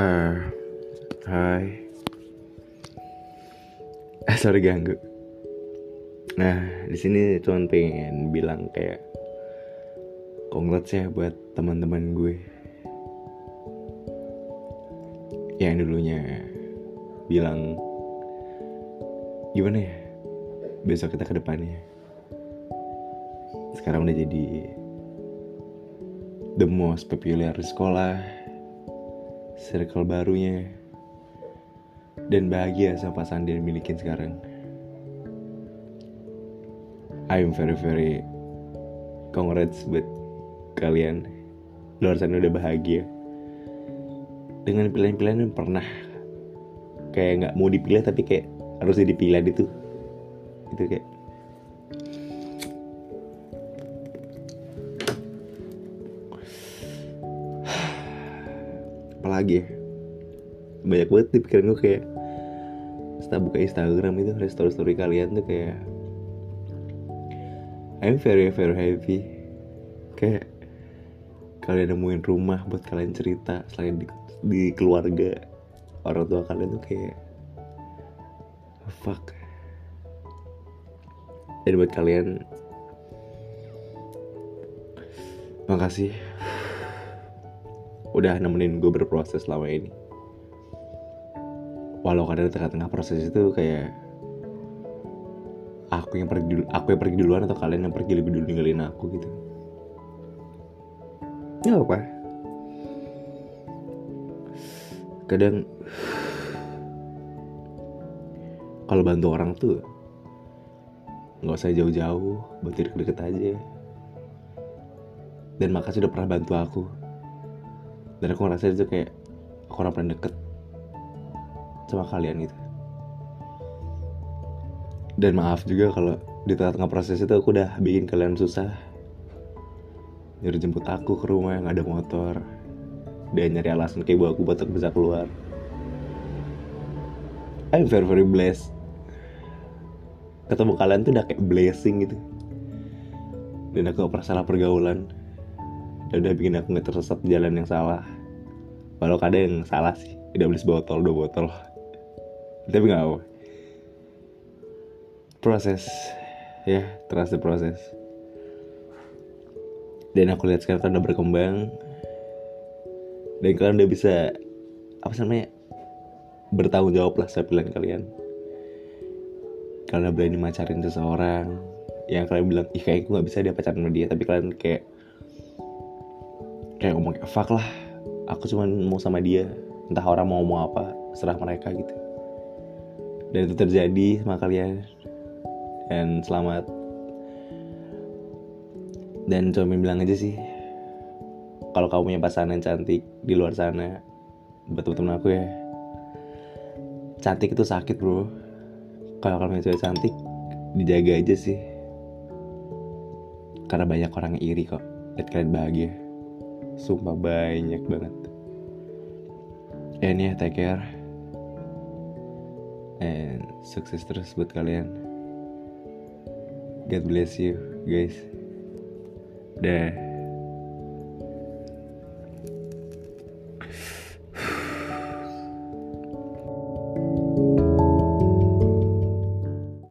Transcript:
Uh, hai. Ah, sorry ganggu. Nah, di sini cuman pengen bilang kayak congrats ya buat teman-teman gue. Yang dulunya bilang gimana ya besok kita ke depannya. Sekarang udah jadi the most popular sekolah circle barunya. Dan bahagia sama pasangan dia milikin sekarang. I'm very very congrats buat kalian. Luar sana udah bahagia. Dengan pilihan-pilihan yang pernah. Kayak nggak mau dipilih tapi kayak harusnya dipilih itu itu kayak ya banyak banget di pikiran gue kayak setelah buka Instagram itu ada story story kalian tuh kayak I'm very very happy. Kayak kalian nemuin rumah buat kalian cerita selain di, di keluarga orang tua kalian tuh kayak fuck. Dan buat kalian makasih udah nemenin gue berproses selama ini. Walau kadang di tengah-tengah proses itu kayak aku yang pergi aku yang pergi duluan atau kalian yang pergi lebih dulu ninggalin aku gitu. Ya apa? Kadang kalau bantu orang tuh nggak usah jauh-jauh bantu deket-deket aja. Dan makasih udah pernah bantu aku dan aku ngerasa itu kayak aku orang paling deket sama kalian gitu. Dan maaf juga kalau di tengah-tengah proses itu aku udah bikin kalian susah. Nyuruh jemput aku ke rumah yang ada motor. Dan nyari alasan kayak buat aku buat bisa keluar. I'm very very blessed. Ketemu kalian tuh udah kayak blessing gitu. Dan aku gak pernah salah pergaulan dan udah bikin aku gak tersesat jalan yang salah. Walau kadang yang salah sih udah beli sebotol dua botol. Tapi gak apa proses. Ya terasa proses. Dan aku lihat sekarang kan udah berkembang. Dan kalian udah bisa apa namanya bertanggung jawab lah sama pilihan kalian. Kalian udah berani macarin seseorang. Yang kalian bilang ih kayak gue gak bisa dia pacaran sama dia. Tapi kalian kayak kayak ngomong fuck lah aku cuma mau sama dia. Entah orang mau ngomong apa serah mereka gitu. Dan itu terjadi sama kalian. Dan selamat. Dan cuma bilang aja sih kalau kamu punya pasangan yang cantik di luar sana buat temen-temen aku ya. Cantik itu sakit bro. Kalau kamu punya cewek cantik dijaga aja sih. Karena banyak orang yang iri kok lihat kalian bahagia sumpah banyak banget. And ya take care. And sukses terus buat kalian. God bless you guys. Dah